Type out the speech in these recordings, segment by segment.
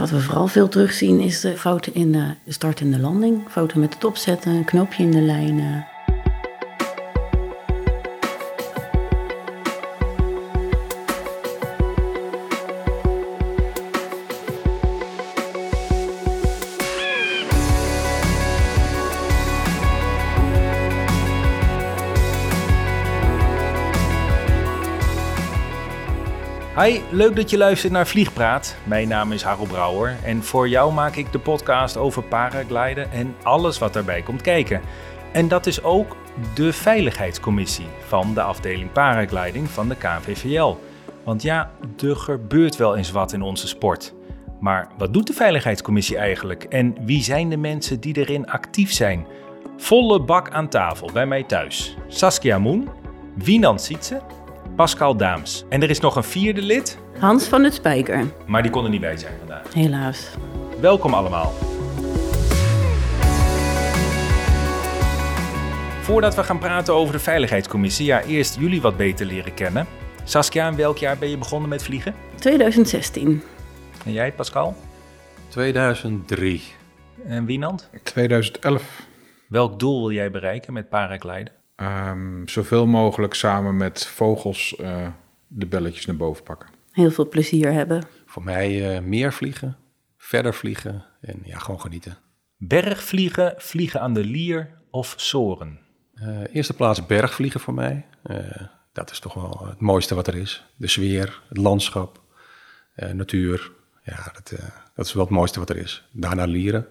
Wat we vooral veel terugzien is de fouten in de start en de landing. Fouten met het opzetten, een knoopje in de lijn. Hi, leuk dat je luistert naar Vliegpraat. Mijn naam is Harold Brouwer en voor jou maak ik de podcast over paragliden en alles wat daarbij komt kijken. En dat is ook de Veiligheidscommissie van de afdeling paragliding van de KNVVL. Want ja, er gebeurt wel eens wat in onze sport. Maar wat doet de Veiligheidscommissie eigenlijk en wie zijn de mensen die erin actief zijn? Volle bak aan tafel bij mij thuis. Saskia Moen, Wienand Sietse, Pascal Daams. En er is nog een vierde lid, Hans van het Spijker, maar die kon er niet bij zijn vandaag. helaas. Welkom allemaal. Voordat we gaan praten over de Veiligheidscommissie, ja, eerst jullie wat beter leren kennen. Saskia, in welk jaar ben je begonnen met vliegen? 2016. En jij, Pascal? 2003. En Wienand? 2011. Welk doel wil jij bereiken met paragliden? Ehm, zoveel mogelijk samen met vogels eh, de belletjes naar boven pakken. Heel veel plezier hebben. Voor mij eh, meer vliegen, verder vliegen en ja, gewoon genieten. Bergvliegen, vliegen aan de lier of soren? Eh, eerste plaats bergvliegen voor mij. Eh, dat is toch wel het mooiste wat er is. De sfeer, het landschap, eh, natuur. Ja, dat, eh, dat is wel het mooiste wat er is. Daarna lieren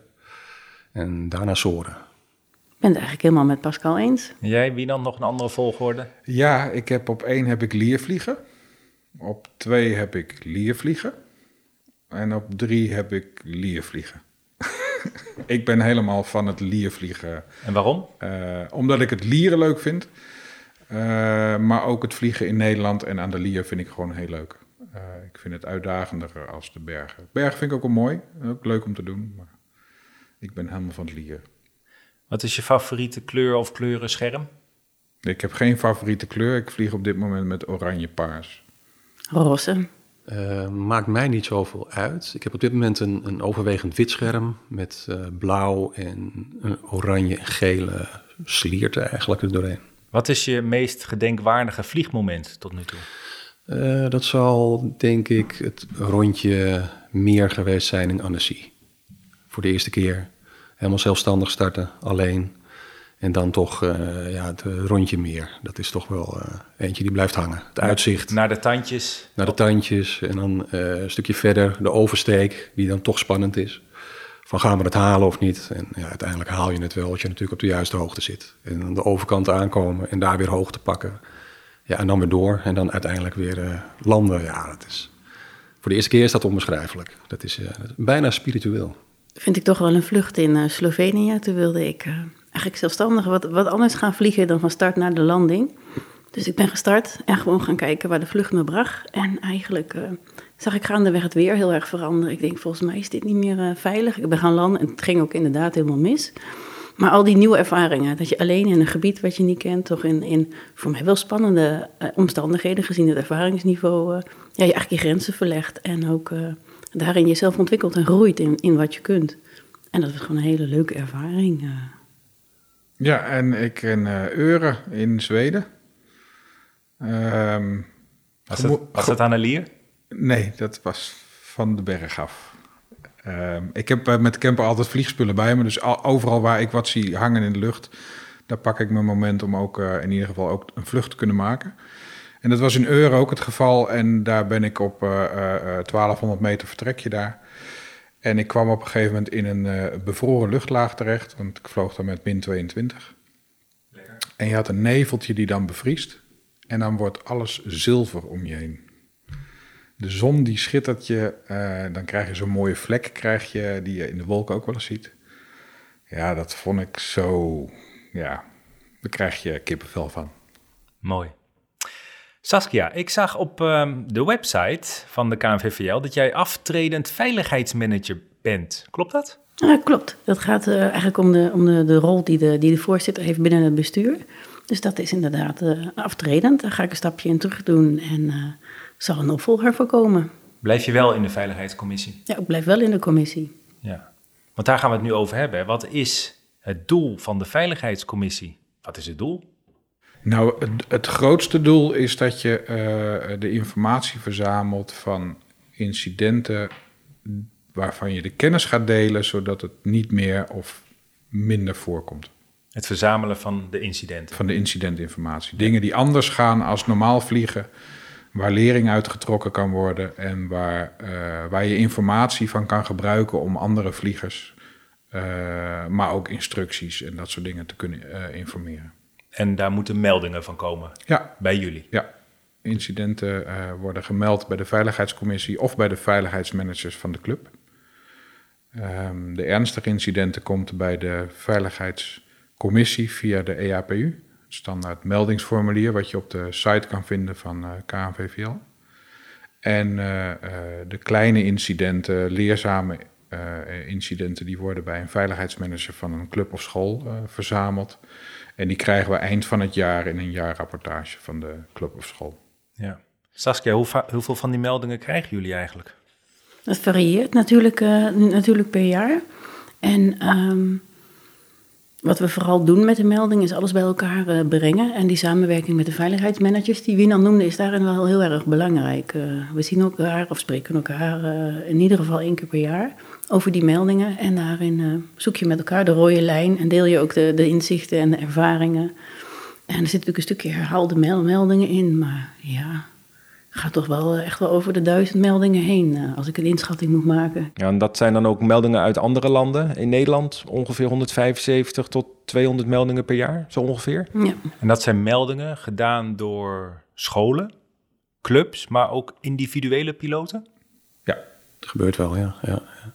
en daarna soren. Ik ben het eigenlijk helemaal met Pascal eens. En jij, Wienand, nog een andere volgorde? Ja, ik heb op één heb ik liervliegen. Op twee heb ik liervliegen. En op drie heb ik liervliegen. ik ben helemaal van het liervliegen. En waarom? eh, omdat ik het lieren leuk vind. Eh, maar ook het vliegen in Nederland en aan de lier vind ik gewoon heel leuk. Eh, ik vind het uitdagender als de bergen. Bergen vind ik ook wel mooi. Ook leuk om te doen. Maar ik ben helemaal van het lieren. Wat is je favoriete kleur of kleurenscherm? Ik heb geen favoriete kleur. Ik vlieg op dit moment met oranje-paars. Roze. Eh, maakt mij niet zoveel uit. Ik heb op dit moment een, een overwegend wit scherm met eh, blauw en een oranje en gele slierte eigenlijk er doorheen. Wat is je meest gedenkwaardige vliegmoment tot nu toe? Eh, dat zal denk ik het rondje meer geweest zijn in Annecy. Voor de eerste keer helemaal zelfstandig starten, alleen. En dan toch eh, ja, het eh, rondje meer. Dat is toch wel eh, eentje die blijft hangen. Het uitzicht Naar de tandjes. naar de tandjes en dan een stukje verder de oversteek, die dan toch spannend is. Van gaan we het halen of niet? En ja, uiteindelijk haal je het wel als je natuurlijk op de juiste hoogte zit. En aan de overkant aankomen en daar weer hoogte pakken. Ja, en dan weer door en dan uiteindelijk weer landen. Ja, dat is... Voor de eerste keer is dat onbeschrijfelijk. Dat is, dat is bijna spiritueel. Vind ik toch wel een vlucht in eh, Slovenië. Toen wilde ik eh, eigenlijk zelfstandig wat, wat anders gaan vliegen dan van start naar de landing. Dus ik ben gestart en gewoon gaan kijken waar de vlucht me bracht. En eigenlijk eh, zag ik gaandeweg het weer heel erg veranderen. Ik denk, volgens mij is dit niet meer veilig. Ik ben gaan landen en het ging ook inderdaad helemaal mis. Maar al die nieuwe ervaringen, dat je alleen in een gebied wat je niet kent, toch in, in voor mij wel spannende omstandigheden, gezien het ervaringsniveau, ja, je eigenlijk je grenzen verlegt en ook daarin jezelf ontwikkelt en groeit in, in wat je kunt. En dat was gewoon een hele leuke ervaring. eh. Ja, en ik in eh Euren in Zweden. Ehm, Was dat, was dat aan de lier? Nee, dat was van de berg af. Ehm, ik heb eh, met de camper altijd vliegspullen bij me. Dus al- overal waar ik wat zie hangen in de lucht, daar pak ik mijn moment om ook eh, in ieder geval ook een vlucht te kunnen maken. En dat was in Euren ook het geval. En daar ben ik op eh, eh, eh, 1200 meter vertrek je daar. En ik kwam op een gegeven moment in een eh, bevroren luchtlaag terecht. Want ik vloog daar met min 22. En je had een neveltje die dan bevriest. En dan wordt alles zilver om je heen. De zon die schittert je, eh, dan krijg je zo'n mooie vlek krijg je, die je in de wolken ook wel eens ziet. Ja, dat vond ik zo, ja, daar krijg je kippenvel van. Mooi. Saskia, ik zag op ehm, de website van de KNVVL dat jij aftredend veiligheidsmanager bent. Klopt dat? Ja, klopt. Dat gaat eh, eigenlijk om, de, om de, de rol die de, die de voorzitter heeft binnen het bestuur. Dus dat is inderdaad eh, aftredend. Daar ga ik een stapje in terug doen en eh zal een opvolger voor komen. Blijf je wel in de veiligheidscommissie? Ja, ik blijf wel in de commissie. Ja. Want daar gaan we het nu over hebben. Wat is het doel van de veiligheidscommissie? Wat is het doel? Nou, het, het grootste doel is dat je uh, de informatie verzamelt van incidenten waarvan je de kennis gaat delen, zodat het niet meer of minder voorkomt. Het verzamelen van de incidenten. Van de incidentinformatie. Dingen die anders gaan als normaal vliegen, waar lering uitgetrokken kan worden en waar, uh, waar je informatie van kan gebruiken om andere vliegers, uh, maar ook instructies en dat soort dingen te kunnen uh, informeren. En daar moeten meldingen van komen? Ja. Bij jullie? Ja. Incidenten worden gemeld bij de Veiligheidscommissie of bij de veiligheidsmanagers van de club. Um, de ernstige incidenten komt bij de Veiligheidscommissie via de EAPU standaard meldingsformulier wat je op de site kan vinden van uh, KNVVL. En uh, de kleine incidenten, leerzame incidenten, die worden bij een veiligheidsmanager van een club of school verzameld. En die krijgen we eind van het jaar in een jaarrapportage van de club of school. Ja. Saskia, hoe hoeveel van die meldingen krijgen jullie eigenlijk? Dat varieert natuurlijk, natuurlijk per jaar. En um, wat we vooral doen met de melding is alles bij elkaar uh, brengen. En die samenwerking met de veiligheidsmanagers, die Wienan noemde, is daarin wel heel erg belangrijk. Uh, we zien elkaar of spreken elkaar uh, in ieder geval één keer per jaar over die meldingen. En daarin zoek je met elkaar de rode lijn en deel je ook de, de inzichten en de ervaringen. En er zit natuurlijk een stukje herhaalde meldingen in, maar ja, gaat toch wel echt wel over de duizend meldingen heen, uh, als ik een inschatting moet maken. Ja, en dat zijn dan ook meldingen uit andere landen. In Nederland ongeveer 175 tot 200 meldingen per jaar, zo ongeveer. Ja. En dat zijn meldingen gedaan door scholen, clubs, maar ook individuele piloten? Ja, dat gebeurt wel, ja. ja, ja.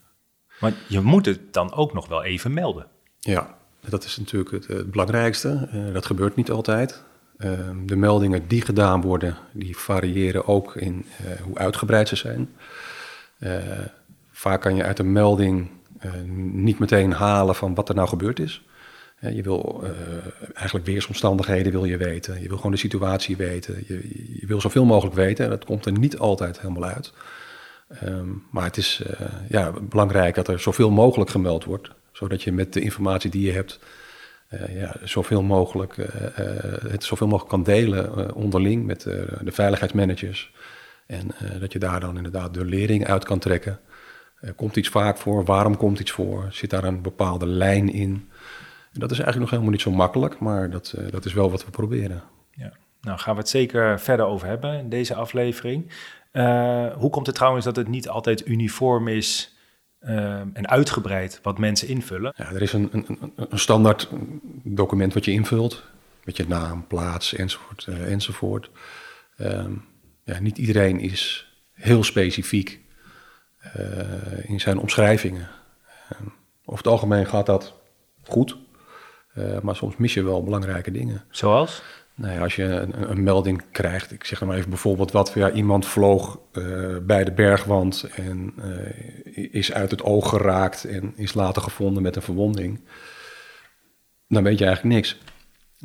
Maar je moet het dan ook nog wel even melden. Ja, dat is natuurlijk het, het belangrijkste. Uh, dat gebeurt niet altijd. Uh, de meldingen die gedaan worden, die variëren ook in uh, hoe uitgebreid ze zijn. Uh, vaak kan je uit een melding niet meteen halen van wat er nou gebeurd is. je wil eigenlijk weersomstandigheden wil je weten. Je wil gewoon de situatie weten. Je, wil zoveel mogelijk weten. En dat komt er niet altijd helemaal uit. Um, maar het is ja, belangrijk dat er zoveel mogelijk gemeld wordt. Zodat je met de informatie die je hebt ja, zoveel mogelijk, uh, uh, het zoveel mogelijk kan delen onderling met de veiligheidsmanagers. En dat je daar dan inderdaad de lering uit kan trekken. komt iets vaak voor? Waarom komt iets voor? Zit daar een bepaalde lijn in? En dat is eigenlijk nog helemaal niet zo makkelijk, maar dat, dat is wel wat we proberen. Ja. Nou, gaan we het zeker verder over hebben in deze aflevering. hoe komt het trouwens dat het niet altijd uniform is uh, en uitgebreid wat mensen invullen. Ja, er is een, een, een, standaard document wat je invult, met je naam, plaats enzovoort. Uh, enzovoort. Um, ja, niet iedereen is heel specifiek uh, in zijn omschrijvingen. Um, over het algemeen gaat dat goed, maar soms mis je wel belangrijke dingen. Zoals? Nou als je een, een, melding krijgt, ik zeg maar even bijvoorbeeld wat, ja, iemand vloog uh, bij de bergwand en uh, is uit het oog geraakt en is later gevonden met een verwonding, dan weet je eigenlijk niks.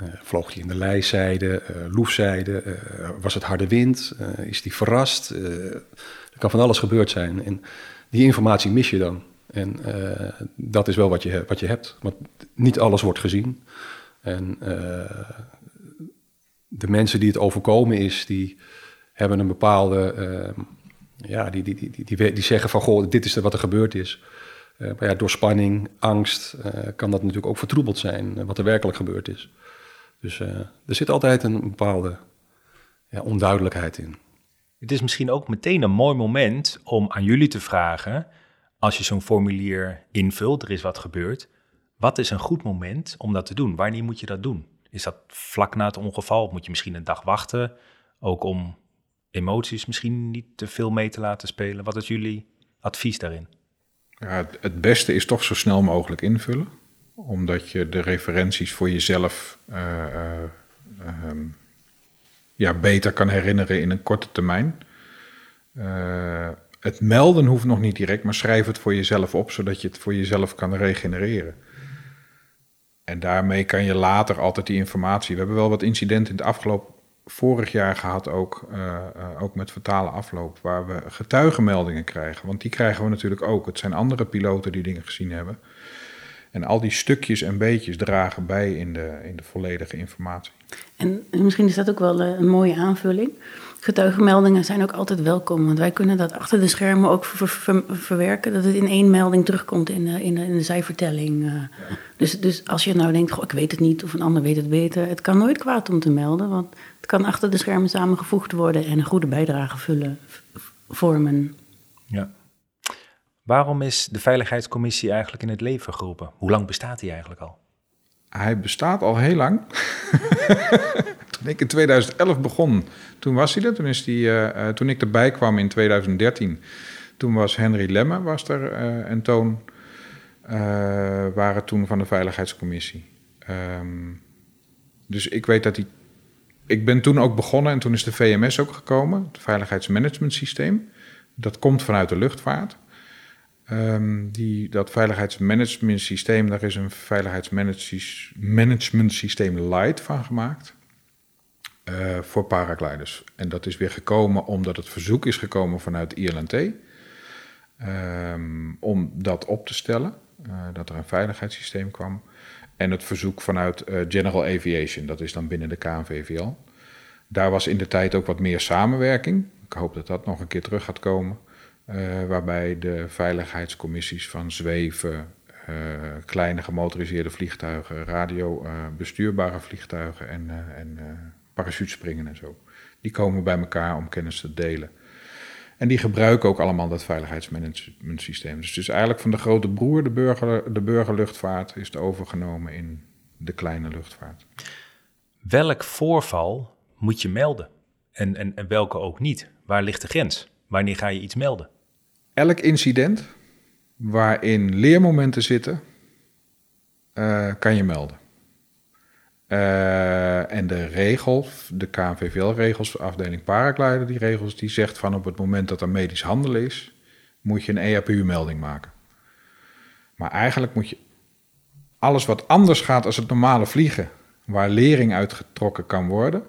Uh, vloog hij in de lijzijde, loefzijde, was het harde wind, is die verrast? er kan van alles gebeurd zijn en die informatie mis je dan. En dat is wel wat je, wat je hebt, want niet alles wordt gezien. En de mensen die het overkomen is, die hebben een bepaalde. Uh, ja, die, die, die, die, die, zeggen van goh, dit is wat er gebeurd is. Uh, maar ja, door spanning, angst uh, kan dat natuurlijk ook vertroebeld zijn, wat er werkelijk gebeurd is. Dus er zit altijd een bepaalde ja, onduidelijkheid in. Het is misschien ook meteen een mooi moment om aan jullie te vragen, als je zo'n formulier invult, er is wat gebeurd, wat is een goed moment om dat te doen? Wanneer moet je dat doen? Is dat vlak na het ongeval? Moet je misschien een dag wachten? Ook om emoties misschien niet te veel mee te laten spelen. Wat is jullie advies daarin? Ja, het beste is toch zo snel mogelijk invullen. Omdat je de referenties voor jezelf uh, uh, uh, ja, beter kan herinneren in een korte termijn. Eh, het melden hoeft nog niet direct, maar schrijf het voor jezelf op, zodat je het voor jezelf kan regenereren. En daarmee kan je later altijd die informatie. We hebben wel wat incidenten in het afgelopen vorig jaar gehad ook, uh, uh, ook met fatale afloop, waar we getuigenmeldingen krijgen. Want die krijgen we natuurlijk ook. Het zijn andere piloten die dingen gezien hebben. En al die stukjes en beetjes dragen bij in de, in de volledige informatie. En misschien is dat ook wel een mooie aanvulling. Getuigenmeldingen zijn ook altijd welkom, want wij kunnen dat achter de schermen ook verwerken, dat het in één melding terugkomt in de, in de, in de zijvertelling. Uh. Dus, dus als je nou denkt, goh, ik weet het niet of een ander weet het beter, het kan nooit kwaad om te melden, want het kan achter de schermen samengevoegd worden en een goede bijdrage vullen, vormen. Ja. Waarom is de Veiligheidscommissie eigenlijk in het leven geroepen? Hoe lang bestaat die eigenlijk al? Hij bestaat al heel lang. ik in 2011 begon, toen was hij er. Toen, is die, uh, toen ik erbij kwam in 2013, toen was Henry Lemme was er uh, en Toon waren toen van de Veiligheidscommissie. Um, dus ik weet dat hij. Ik ben toen ook begonnen en toen is de VMS ook gekomen, het Veiligheidsmanagementsysteem. Dat komt vanuit de luchtvaart. Um, die, dat veiligheidsmanagement systeem, daar is een veiligheidsmanagement systeem light van gemaakt. Uh, voor paragliders. En dat is weer gekomen omdat het verzoek is gekomen vanuit ILNT. Ehm, om dat op te stellen. Uh, dat er een veiligheidssysteem kwam. En het verzoek vanuit uh, General Aviation, dat is dan binnen de KNVVL. Daar was in de tijd ook wat meer samenwerking. Ik hoop dat dat nog een keer terug gaat komen. Waarbij de veiligheidscommissies van zweven, kleine gemotoriseerde vliegtuigen, radiobestuurbare uh, vliegtuigen en, en parachutespringen en zo. Die komen bij elkaar om kennis te delen. En die gebruiken ook allemaal dat veiligheidsmanagementsysteem. Dus het is eigenlijk van de grote broer, de, burger, de burgerluchtvaart, is het overgenomen in de kleine luchtvaart. Welk voorval moet je melden? En, en, en welke ook niet? Waar ligt de grens? Wanneer ga je iets melden? Elk incident waarin leermomenten zitten, uh, kan je melden. Uh, en de regels, de KNVVL-regels, afdeling paraglider, die regels, die zegt van op het moment dat er medisch handelen is, moet je een EAPU-melding maken. Maar eigenlijk moet je alles wat anders gaat als het normale vliegen, waar lering uitgetrokken kan worden,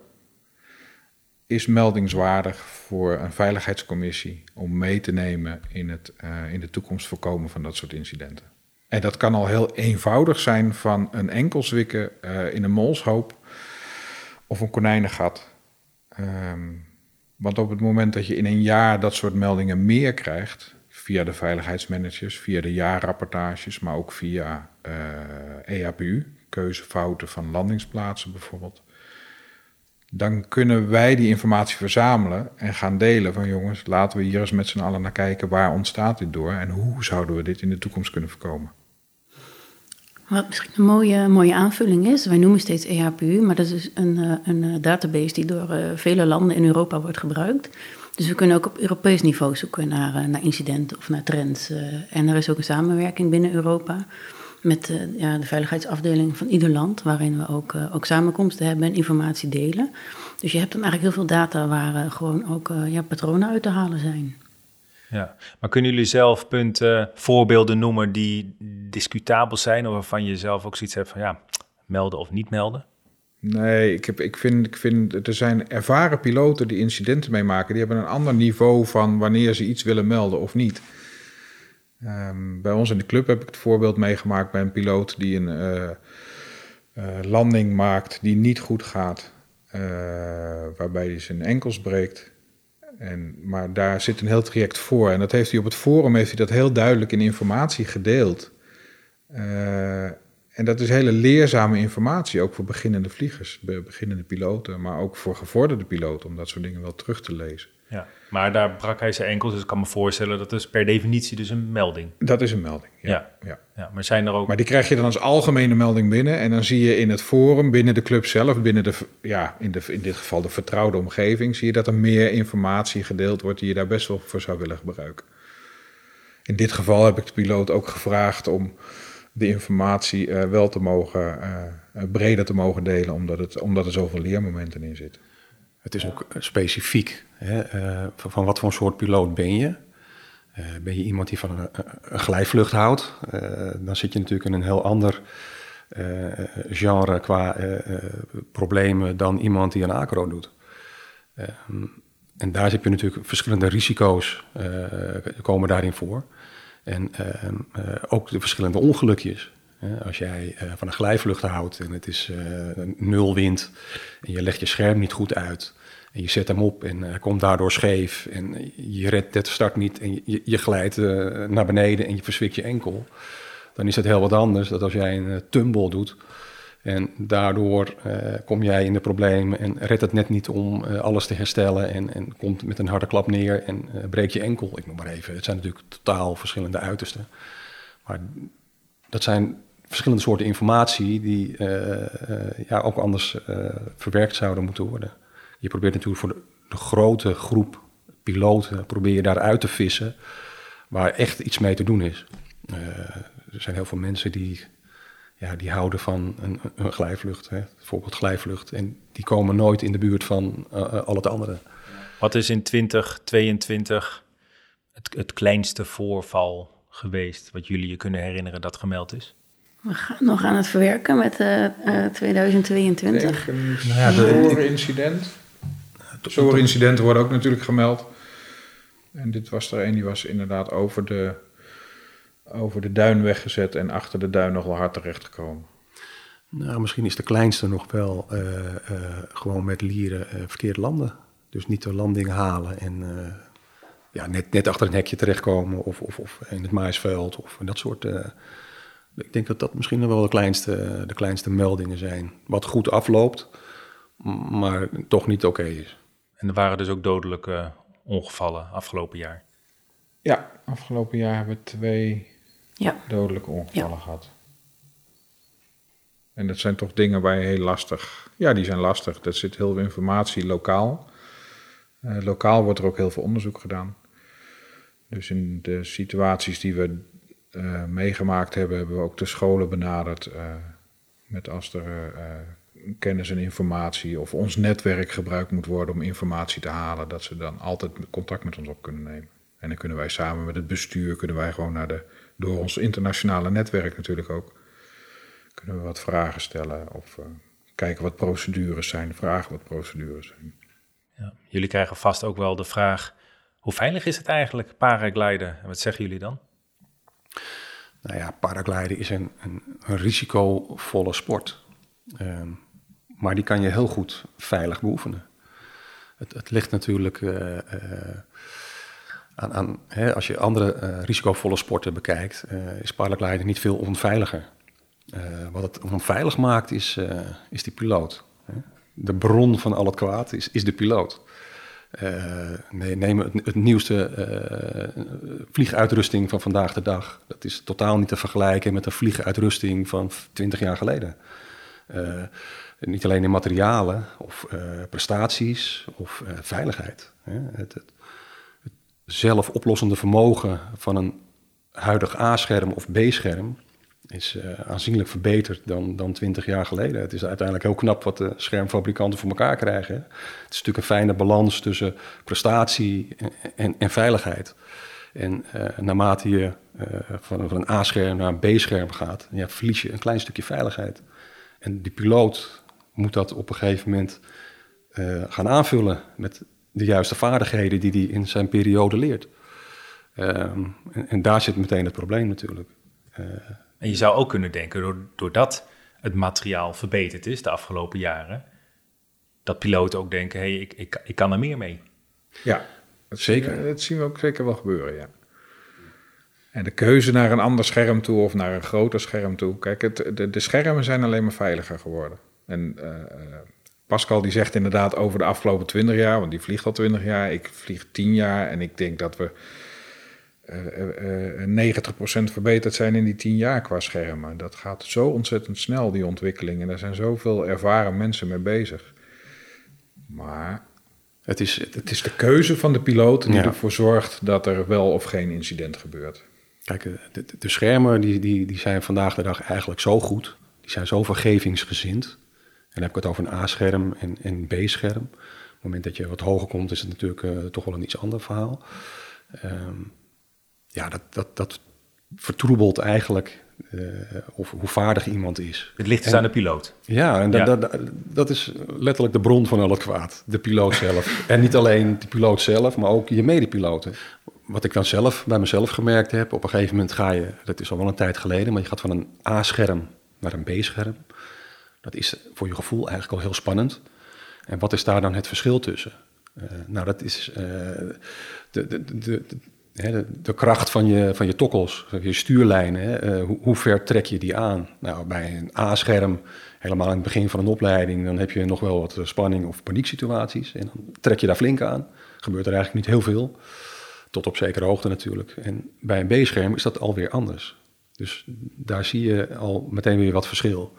is meldingswaardig voor een veiligheidscommissie om mee te nemen in het uh, in de toekomst voorkomen van dat soort incidenten. En dat kan al heel eenvoudig zijn van een enkelzwikken uh, in een molshoop of een konijnengat. Um, want op het moment dat je in een jaar dat soort meldingen meer krijgt, via de veiligheidsmanagers, via de jaarrapportages, maar ook via uh, EAPU, keuzefouten van landingsplaatsen bijvoorbeeld, dan kunnen wij die informatie verzamelen en gaan delen van jongens, laten we hier eens met z'n allen naar kijken waar ontstaat dit door en hoe zouden we dit in de toekomst kunnen voorkomen. Wat misschien een mooie, mooie aanvulling is, wij noemen steeds EHPU, maar dat is een, eh, een eh, database die door uh, vele landen in Europa wordt gebruikt. Dus we kunnen ook op Europees niveau zoeken naar, naar incidenten of naar trends. en er is ook een samenwerking binnen Europa met ja, de veiligheidsafdeling van ieder land, waarin we ook, ook samenkomsten hebben en informatie delen. Dus je hebt dan eigenlijk heel veel data waar gewoon ook ja, patronen uit te halen zijn. Ja, maar kunnen jullie zelf punten, voorbeelden noemen die discutabel zijn, of waarvan je zelf ook zoiets hebt van ja, melden of niet melden? Nee, ik, heb, ik, vind, ik vind, er zijn ervaren piloten die incidenten meemaken. Die hebben een ander niveau van wanneer ze iets willen melden of niet. Um, bij ons in de club heb ik het voorbeeld meegemaakt bij een piloot die een uh, uh, landing maakt die niet goed gaat, uh, waarbij hij zijn enkels breekt. En, maar daar zit een heel traject voor. En dat heeft hij op het forum heeft hij dat heel duidelijk in informatie gedeeld. en dat is hele leerzame informatie, ook voor beginnende vliegers, beginnende piloten, maar ook voor gevorderde piloten, om dat soort dingen wel terug te lezen. Ja, maar daar brak hij zijn enkels, dus ik kan me voorstellen dat is per definitie dus een melding. Dat is een melding, ja. ja. ja. ja maar zijn er ook... Maar die krijg je dan als algemene melding binnen en dan zie je in het forum, binnen de club zelf, binnen de, ja, in, de, in dit geval de vertrouwde omgeving, zie je dat er meer informatie gedeeld wordt die je daar best wel voor zou willen gebruiken. In dit geval heb ik de piloot ook gevraagd om de informatie uh, wel te mogen, uh, breder te mogen delen, omdat, het, omdat er zoveel leermomenten in zitten. Het is ook specifiek. Hè, uh, van wat voor soort piloot ben je? Uh, ben je iemand die van een, glijvlucht houdt? Dan zit je natuurlijk in een heel ander genre qua problemen dan iemand die een acro doet. Ehm, en daar heb je natuurlijk verschillende risico's komen daarin voor. En ehm, ook de verschillende ongelukjes. Als jij van een glijvlucht houdt en het is nul wind en je legt je scherm niet goed uit en je zet hem op en hij komt daardoor scheef en je redt het start niet en je, glijdt naar beneden en je verswikt je enkel, dan is het heel wat anders dan als jij een tumble doet en daardoor kom jij in de problemen en redt het net niet om alles te herstellen en, en, komt met een harde klap neer en breekt je enkel. Ik noem maar even. Het zijn natuurlijk totaal verschillende uitersten. Maar dat zijn verschillende soorten informatie die ja, ook anders verwerkt zouden moeten worden. Je probeert natuurlijk voor de, de grote groep piloten, probeer je daaruit te vissen waar echt iets mee te doen is. er zijn heel veel mensen die ja, die houden van een, een glijvlucht, hè, bijvoorbeeld glijvlucht. En die komen nooit in de buurt van uh, al het andere. Wat is in 2022 het, het kleinste voorval geweest wat jullie je kunnen herinneren dat gemeld is? We gaan nog aan het verwerken met uh, uh, 2022. Een nou incident. incidenten worden ook natuurlijk gemeld. En dit was er een, die was inderdaad over de over de duin weggezet en achter de duin nog wel hard terechtgekomen? Nou, misschien is de kleinste nog wel uh, uh, gewoon met lieren uh, verkeerd landen. Dus niet de landing halen en ja, net, net achter een hekje terechtkomen of, of, of in het maisveld of dat soort. Ik denk dat dat misschien wel de kleinste, de kleinste meldingen zijn. Wat goed afloopt, maar toch niet oké is. En er waren dus ook dodelijke ongevallen afgelopen jaar? Ja, afgelopen jaar hebben we twee ja. dodelijke ongevallen gehad. En dat zijn toch dingen waar je heel lastig... Ja, die zijn lastig. Er zit heel veel informatie lokaal. Uh, lokaal wordt er ook heel veel onderzoek gedaan. Dus in de situaties die we uh, meegemaakt hebben, hebben we ook de scholen benaderd. Uh, met als er kennis en informatie of ons netwerk gebruikt moet worden om informatie te halen, dat ze dan altijd contact met ons op kunnen nemen. En dan kunnen wij samen met het bestuur, kunnen wij gewoon naar de door ons internationale netwerk natuurlijk ook, kunnen we wat vragen stellen of kijken wat procedures zijn, vragen wat procedures zijn. Ja, jullie krijgen vast ook wel de vraag, hoe veilig is het eigenlijk, paragliden? En wat zeggen jullie dan? Nou ja, paragliden is een, een, een risicovolle sport. Uh, maar die kan je heel goed veilig beoefenen. Het, het ligt natuurlijk... Uh, aan, hè, als je andere uh, risicovolle sporten bekijkt, is paragliden niet veel onveiliger. Wat het onveilig maakt, is, is die piloot. Hè. De bron van al het kwaad is, is de piloot. Nee, neem het, nieuwste vlieguitrusting van vandaag de dag. Dat is totaal niet te vergelijken met de vlieguitrusting van 20 jaar geleden. niet alleen in materialen of prestaties of veiligheid. Hè. Het, het, zelfoplossende vermogen van een huidig A-scherm of B-scherm is uh, aanzienlijk verbeterd dan, dan 20 jaar geleden. Het is uiteindelijk heel knap wat de schermfabrikanten voor elkaar krijgen. Het is natuurlijk een fijne balans tussen prestatie en, en, veiligheid. En uh, naarmate je van, van, een A-scherm naar een B-scherm gaat, ja, verlies je een klein stukje veiligheid. En die piloot moet dat op een gegeven moment gaan aanvullen met de juiste vaardigheden die hij in zijn periode leert. Ehm, en, en, daar zit meteen het probleem natuurlijk. En je zou ook kunnen denken, doordat het materiaal verbeterd is de afgelopen jaren, dat piloten ook denken, hé, hey, ik, ik, ik kan er meer mee. Ja, dat zeker. Dat zien we ook zeker wel gebeuren, ja. En de keuze naar een ander scherm toe of naar een groter scherm toe. Kijk, het, de, de schermen zijn alleen maar veiliger geworden. En uh, Pascal die zegt inderdaad over de afgelopen 20 jaar, want die vliegt al 20 jaar, ik vlieg 10 jaar en ik denk dat we uh, uh, 90% verbeterd zijn in die 10 jaar qua schermen. Dat gaat zo ontzettend snel, die ontwikkeling. En er zijn zoveel ervaren mensen mee bezig. Maar het is, het is de keuze van de piloot die ervoor zorgt dat er wel of geen incident gebeurt. Kijk, de, de schermen die, die, die zijn vandaag de dag eigenlijk zo goed. Die zijn zo vergevingsgezind dan heb ik het over een A-scherm en een B-scherm. Op het moment dat je wat hoger komt, is het natuurlijk uh, toch wel een iets ander verhaal. Um, ja, dat, dat, dat vertroebelt eigenlijk eh, of hoe vaardig iemand is. Het ligt dus En- aan de piloot. Ja, en da- Ja. da- da- dat is letterlijk de bron van al het kwaad. De piloot zelf. en niet alleen de piloot zelf, maar ook je medepiloten. Wat ik dan zelf bij mezelf gemerkt heb, op een gegeven moment ga je, dat is al wel een tijd geleden, maar je gaat van een A-scherm naar een B-scherm. Dat is voor je gevoel eigenlijk al heel spannend. En wat is daar dan het verschil tussen? Eh, nou, dat is eh, de, de, de, hè, de, kracht van je, van je tokkels, je stuurlijnen. Hè, eh, hoe, hoe ver trek je die aan? Nou, bij een A-scherm, helemaal aan het begin van een opleiding, dan heb je nog wel wat spanning of panieksituaties. En dan trek je daar flink aan. Gebeurt er eigenlijk niet heel veel. Tot op zekere hoogte natuurlijk. En bij een B-scherm is dat alweer anders. Dus daar zie je al meteen weer wat verschil.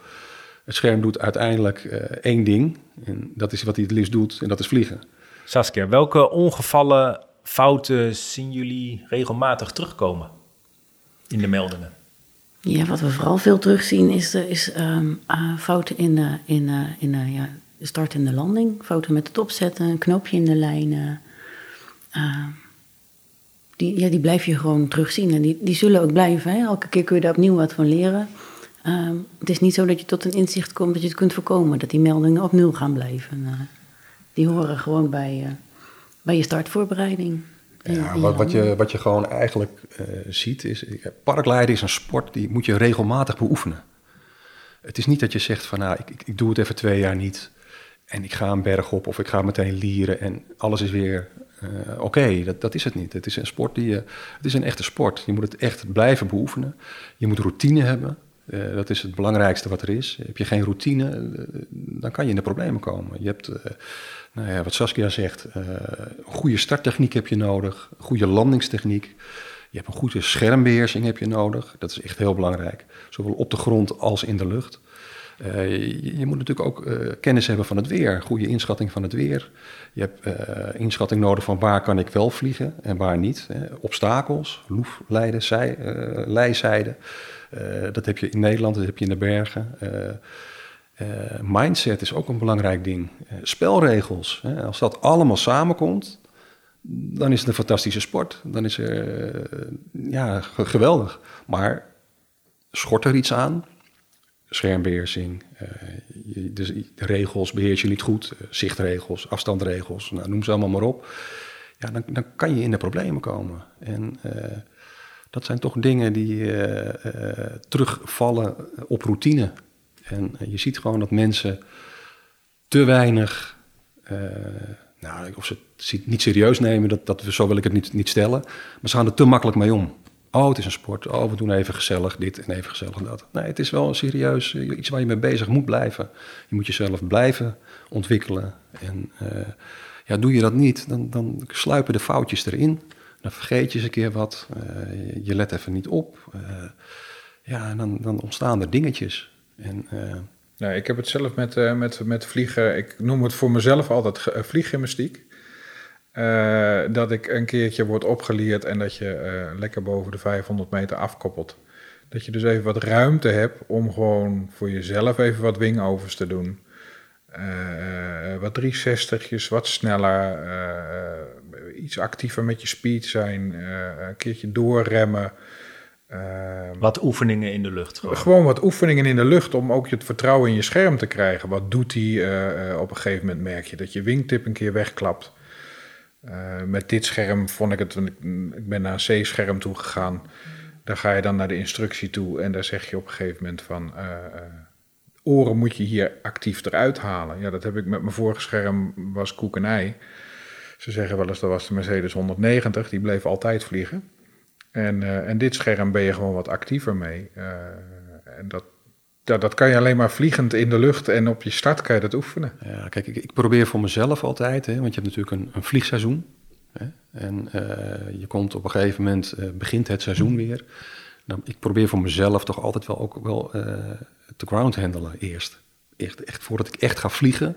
Het scherm doet uiteindelijk eh, één ding. En dat is wat hij het liefst doet. En dat is vliegen. Saskia, welke ongevallen fouten zien jullie regelmatig terugkomen in de meldingen? Ja, wat we vooral veel terugzien is, eh, is ehm, ah, fouten in, de, in, eh, in ja, start en de landing. Fouten met het opzetten, een knoopje in de lijn. eh, ah, die, ja, die blijf je gewoon terugzien. En die, die zullen ook blijven. Hè? Elke keer kun je daar opnieuw wat van leren. Ehm, het is niet zo dat je tot een inzicht komt dat je het kunt voorkomen. Dat die meldingen op nul gaan blijven. Eh, die horen gewoon bij, eh, bij je startvoorbereiding. Ja, wat, wat, je, wat je gewoon eigenlijk eh, ziet is... Parkleiden is een sport die moet je regelmatig beoefenen. Het is niet dat je zegt van... Nou, ik, ik, ik doe het even twee jaar niet... en ik ga een berg op of ik ga meteen lieren... en alles is weer eh, oké. Dat, dat is het niet. Het is een sport die je... Het is een echte sport. Je moet het echt blijven beoefenen. Je moet routine hebben. Eh, dat is het belangrijkste wat er is. Heb je geen routine, eh, dan kan je in de problemen komen. Je hebt, eh, nou ja, wat Saskia zegt, eh, een goede starttechniek heb je nodig, goede landingstechniek. Je hebt een goede schermbeheersing heb je nodig. Dat is echt heel belangrijk, zowel op de grond als in de lucht. Eh, je, moet natuurlijk ook eh, kennis hebben van het weer, goede inschatting van het weer. Je hebt eh, inschatting nodig van waar kan ik wel vliegen en waar niet. Hè. Obstakels, loeflijden, zij, eh. Eh, dat heb je in Nederland, dat heb je in de bergen. Eh, mindset is ook een belangrijk ding. Eh, spelregels, hè. als dat allemaal samenkomt, dan is het een fantastische sport. Dan is er, eh, ja, ge- geweldig. Maar schort er iets aan, schermbeheersing, eh, dus regels beheers je niet goed, zichtregels, afstandregels, nou, noem ze allemaal maar op. Ja, dan, dan kan je in de problemen komen. En dat zijn toch dingen die terugvallen op routine. En eh, je ziet gewoon dat mensen te weinig, eh, nou, of ze het niet serieus nemen, dat, dat, zo wil ik het niet, niet stellen, maar ze gaan er te makkelijk mee om. Oh, het is een sport. Oh, we doen even gezellig dit en even gezellig dat. Nee, het is wel een serieus eh, iets waar je mee bezig moet blijven. Je moet jezelf blijven ontwikkelen. En ja, doe je dat niet, dan, dan sluipen de foutjes erin. Dan vergeet je eens een keer wat. je- let even niet op. ja, en dan, dan ontstaan er dingetjes. En eh, Nee, ik heb het zelf met, eh, met, met vliegen. Ik noem het voor mezelf altijd. Eh, dat ik een keertje word opgeleerd en dat je lekker boven de 500 meter afkoppelt. Dat je dus even wat ruimte hebt om gewoon voor jezelf even wat wingovers te doen. Wat 360's, wat sneller, iets actiever met je speed zijn, een keertje doorremmen. Eh, Wat oefeningen in de lucht. Gewoon. gewoon wat oefeningen in de lucht om ook je het vertrouwen in je scherm te krijgen. Wat doet hij? eh, eh, op een gegeven moment merk je dat je wingtip een keer wegklapt. Eh, met dit scherm vond ik het, ik, ben naar een C-scherm toe gegaan. Daar ga je dan naar de instructie toe en daar zeg je op een gegeven moment van... oren moet je hier actief eruit halen. Ja, dat heb ik met mijn vorige scherm, was koek en ei. Ze zeggen wel eens, dat was de Mercedes 190, die bleef altijd vliegen. En, eh, en dit scherm ben je gewoon wat actiever mee. Eh, en dat, dat kan je alleen maar vliegend in de lucht en op je start kan je dat oefenen. Ja, kijk, ik, ik probeer voor mezelf altijd, hè, want je hebt natuurlijk een, een vliegseizoen. Hè, en eh, je komt op een gegeven moment, begint het seizoen weer. Ik probeer voor mezelf toch altijd wel ook wel te ground handelen eerst. Echt, echt, voordat ik echt ga vliegen,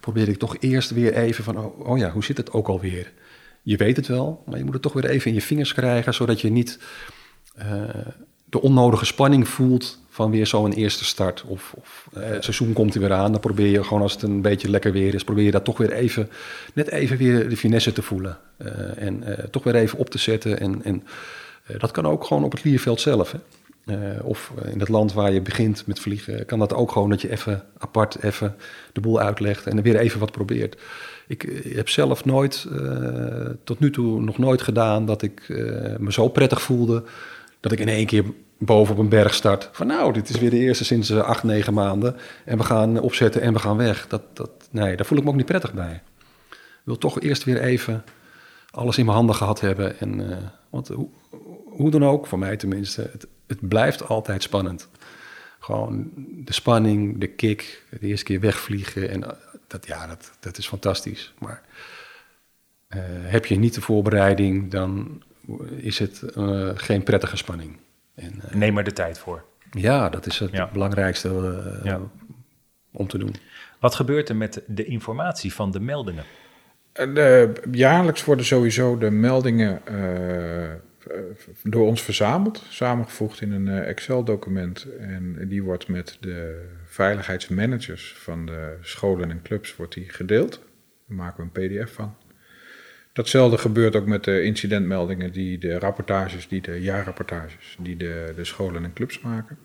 probeer ik toch eerst weer even van, oh, oh ja, hoe zit het ook alweer? Je weet het wel, maar je moet het toch weer even in je vingers krijgen, zodat je niet eh, de onnodige spanning voelt van weer zo'n eerste start. Of, of eh, het seizoen komt er weer aan, dan probeer je gewoon als het een beetje lekker weer is, probeer je dat toch weer even, net even weer de finesse te voelen. Eh, en toch weer even op te zetten. En, en dat kan ook gewoon op het lierveld zelf. Hè? Eh, of in het land waar je begint met vliegen, kan dat ook gewoon dat je even apart even de boel uitlegt en er weer even wat probeert. Ik, ik heb zelf nooit, eh, tot nu toe nog nooit gedaan dat ik eh, me zo prettig voelde dat ik in één keer boven op een berg start. Van nou, dit is weer de eerste sinds acht, negen maanden. En we gaan opzetten en we gaan weg. Dat, dat, nee, daar voel ik me ook niet prettig bij. Ik wil toch eerst weer even alles in mijn handen gehad hebben. En, want hoe, hoe dan ook, voor mij tenminste, het, het blijft altijd spannend. Gewoon de spanning, de kick, de eerste keer wegvliegen. En dat, ja, dat, dat is fantastisch. Maar uh, heb je niet de voorbereiding, dan is het uh, geen prettige spanning. En, uh, Neem er de tijd voor. Ja, dat is het ja. belangrijkste uh, ja. om te doen. Wat gebeurt er met de informatie van de meldingen? De, jaarlijks worden sowieso de meldingen door ons verzameld, samengevoegd in een Excel-document. En die wordt met de veiligheidsmanagers van de scholen en clubs wordt die gedeeld. Daar maken we een PDF van. Datzelfde gebeurt ook met de incidentmeldingen, die de rapportages, die de jaarrapportages, die de, de scholen en clubs maken.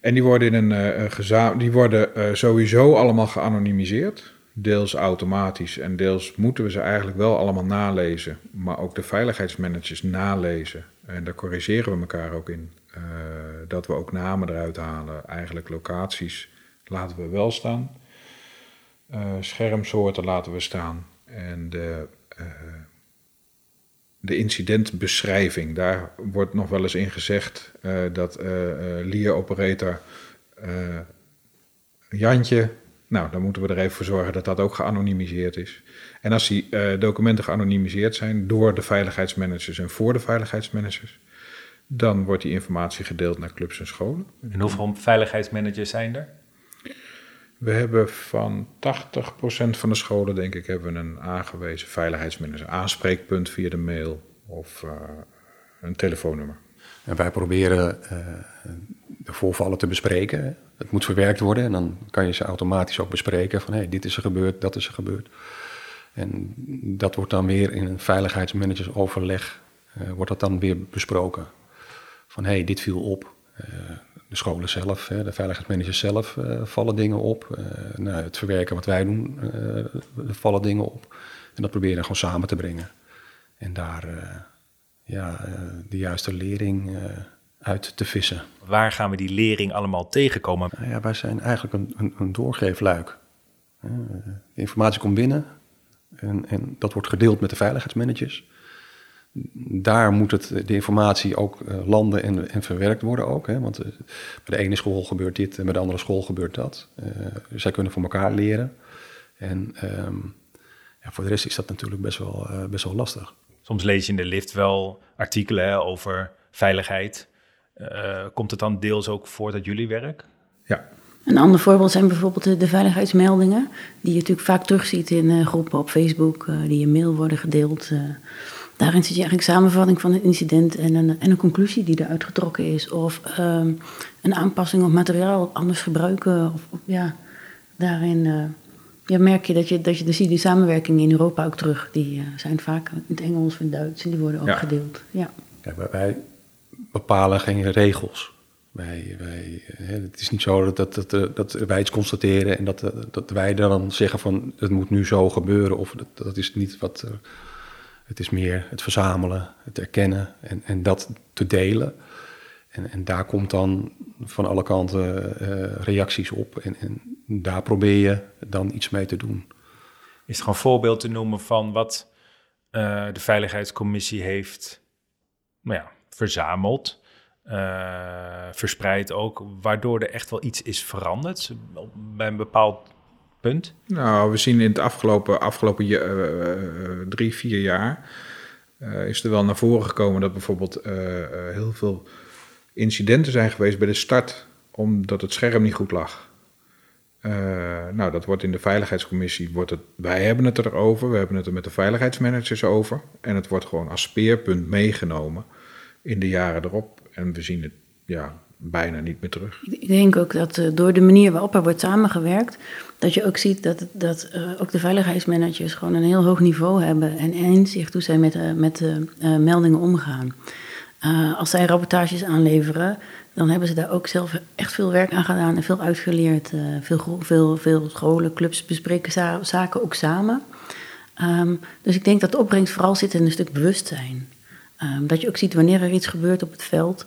En die worden, in een, uh, die worden sowieso allemaal geanonimiseerd. Deels automatisch en deels moeten we ze eigenlijk wel allemaal nalezen. Maar ook de veiligheidsmanagers nalezen. En daar corrigeren we elkaar ook in. Uh, dat we ook namen eruit halen. Eigenlijk locaties laten we wel staan. schermsoorten laten we staan. En de, uh, de incidentbeschrijving, daar wordt nog wel eens in gezegd dat uh, Lear operator Jantje, nou dan moeten we er even voor zorgen dat dat ook geanonimiseerd is. En als die documenten geanonimiseerd zijn door de veiligheidsmanagers en voor de veiligheidsmanagers, dan wordt die informatie gedeeld naar clubs en scholen. En hoeveel veiligheidsmanagers zijn er? We hebben van 80% van de scholen, denk ik, hebben een aangewezen veiligheidsmanager. Aanspreekpunt via de mail of uh, een telefoonnummer. En wij proberen uh, de voorvallen te bespreken. Het moet verwerkt worden en dan kan je ze automatisch ook bespreken van hey, dit is er gebeurd, dat is er gebeurd. En dat wordt dan weer in een veiligheidsmanagersoverleg, uh, wordt dat dan weer besproken. Van hey, dit viel op de scholen zelf, de veiligheidsmanagers zelf uh, vallen dingen op. Nou, het verwerken wat wij doen, vallen dingen op. En dat proberen we gewoon samen te brengen. En daar ja, de juiste lering uit te vissen. Waar gaan we die lering allemaal tegenkomen? Nou ja, wij zijn eigenlijk een, een, een doorgeefluik. de informatie komt binnen en, en dat wordt gedeeld met de veiligheidsmanagers daar moet het, de informatie ook uh, landen en, en, verwerkt worden ook. Hè? Want uh, bij de ene school gebeurt dit en bij de andere school gebeurt dat. Uh, zij kunnen voor elkaar leren. En um, ja, voor de rest is dat natuurlijk best wel, best wel lastig. Soms lees je in de lift wel artikelen over veiligheid. Komt het dan deels ook voort uit jullie werk? Ja. Een ander voorbeeld zijn bijvoorbeeld de, de veiligheidsmeldingen, die je natuurlijk vaak terugziet in groepen op Facebook, die in mail worden gedeeld. Daarin zit je eigenlijk samenvatting van een incident en een, en een conclusie die eruit getrokken is. Of um, een aanpassing op materiaal anders gebruiken. Of, of ja, daarin uh, ja, merk je dat je, dat je dan zie die samenwerking in Europa ook terug. Die uh, zijn vaak in het Engels of in het Duits en die worden ook ja. gedeeld. Ja. Kijk, wij bepalen geen regels. Wij, wij, het is niet zo dat, dat, dat, dat wij iets constateren en dat, dat wij dan zeggen van het moet nu zo gebeuren. Of dat, dat is niet wat het is meer het verzamelen, het erkennen en, en dat te delen. En, en daar komt dan van alle kanten uh, reacties op. En, en daar probeer je dan iets mee te doen. Is gewoon een voorbeeld te noemen van wat de Veiligheidscommissie heeft nou ja, verzameld, uh, verspreid ook, waardoor er echt wel iets is veranderd bij een bepaald punt? Nou, we zien in het afgelopen, afgelopen uh, drie, vier jaar... Is er wel naar voren gekomen dat bijvoorbeeld heel veel incidenten zijn geweest bij de start... omdat het scherm niet goed lag. nou, dat wordt in de veiligheidscommissie... Wordt het, wij hebben het erover, we hebben het er met de veiligheidsmanagers over... en het wordt gewoon als speerpunt meegenomen in de jaren erop. En we zien het ja, bijna niet meer terug. Ik denk ook dat uh, door de manier waarop er wordt samengewerkt, dat je ook ziet dat, dat uh, ook de veiligheidsmanagers gewoon een heel hoog niveau hebben en inzicht hoe zij met, uh, met meldingen omgaan. Als zij rapportages aanleveren, dan hebben ze daar ook zelf echt veel werk aan gedaan en veel uitgeleerd. Veel, veel, veel scholen, clubs bespreken za zaken ook samen. Um, dus ik denk dat de opbrengst vooral zit in een stuk bewustzijn. Um, dat je ook ziet wanneer er iets gebeurt op het veld.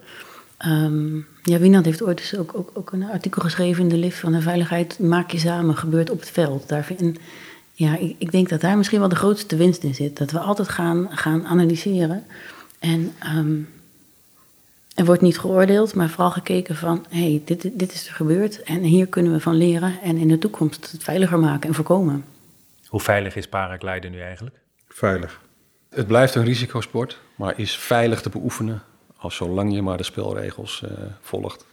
Um, ja, Wienand heeft ooit dus ook, ook, ook, een artikel geschreven in de lift van de veiligheid. Maak je samen, gebeurt op het veld. Daar vind, ja, ik, ik, denk dat daar misschien wel de grootste winst in zit. Dat we altijd gaan, gaan analyseren. En um, er wordt niet geoordeeld, maar vooral gekeken van... hé, hey, dit, dit is er gebeurd en hier kunnen we van leren... en in de toekomst het veiliger maken en voorkomen. Hoe veilig is paragliden nu eigenlijk? Veilig. Het blijft een risicosport, maar is veilig te beoefenen... als zolang je maar de spelregels uh, volgt.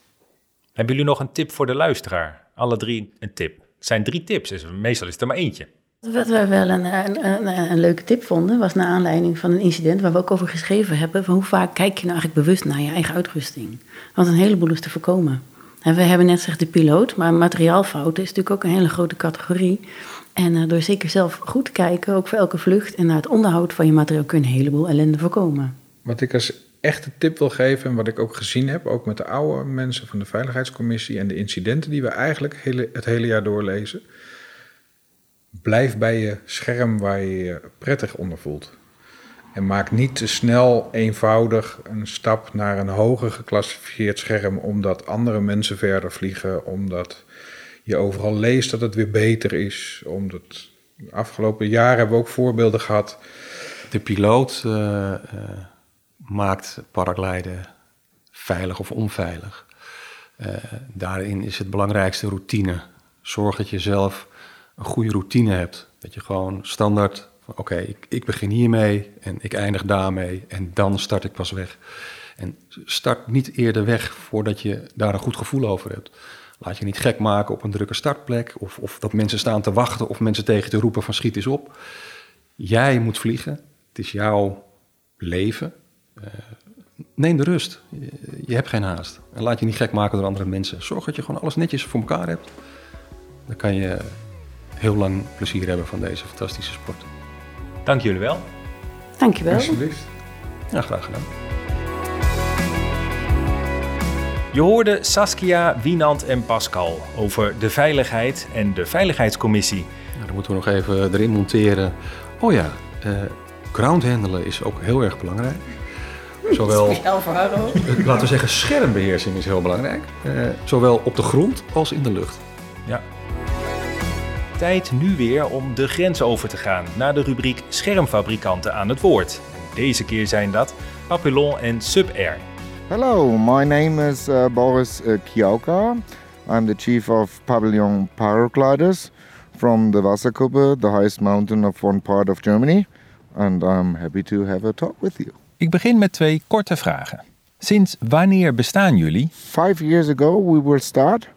Hebben jullie nog een tip voor de luisteraar? Alle drie een tip. Het zijn drie tips, dus meestal is het er maar eentje. Wat wij wel een, een, een, een, leuke tip vonden, was naar aanleiding van een incident waar we ook over geschreven hebben: van hoe vaak kijk je nou eigenlijk bewust naar je eigen uitrusting? Want een heleboel is te voorkomen. En we hebben net gezegd de piloot, maar materiaalfouten is natuurlijk ook een hele grote categorie. En uh, door zeker zelf goed kijken, ook voor elke vlucht en naar het onderhoud van je materiaal, kun je een heleboel ellende voorkomen. Wat ik als echte tip wil geven, en wat ik ook gezien heb, ook met de oude mensen van de Veiligheidscommissie en de incidenten die we eigenlijk hele, het hele jaar doorlezen blijf bij je scherm waar je je prettig onder voelt. En maak niet te snel eenvoudig een stap naar een hoger geclassificeerd scherm omdat andere mensen verder vliegen, omdat je overal leest dat het weer beter is. Omdat de afgelopen jaren hebben we ook voorbeelden gehad. De piloot uh, uh, maakt paragliden veilig of onveilig. Uh, daarin is het belangrijkste routine. Zorg dat je zelf een goede routine hebt. Dat je gewoon standaard, oké, ik, ik begin hiermee en ik eindig daarmee en dan start ik pas weg. En start niet eerder weg voordat je daar een goed gevoel over hebt. Laat je niet gek maken op een drukke startplek of, of dat mensen staan te wachten of mensen tegen te roepen van schiet eens op. Jij moet vliegen, het is jouw leven. Uh, neem de rust, je, je hebt geen haast. En laat je niet gek maken door andere mensen. Zorg dat je gewoon alles netjes voor elkaar hebt. Dan kan je heel lang plezier hebben van deze fantastische sport. Dank jullie wel. Dank je wel. Alsjeblieft. Ja, graag gedaan. Je hoorde Saskia, Wienand en Pascal over de veiligheid en de Veiligheidscommissie. Nou, dan moeten we nog even erin monteren. Oh ja, uh, ground handelen is ook heel erg belangrijk. Zowel, uh, laten we zeggen, schermbeheersing is heel belangrijk. Uh, zowel op de grond als in de lucht. Ja, Tijd nu weer om de grens over te gaan naar de rubriek Schermfabrikanten aan het woord. Deze keer zijn dat Papillon en Subair. Hello, my name is uh, Boris uh, Kioka. I'm the chief of Pavilion Paragliders from the Wasserkuppe, the highest mountain of one part of Germany. And I'm happy to have a talk with you. Ik begin met twee korte vragen. Sinds wanneer bestaan jullie? Five years ago we will start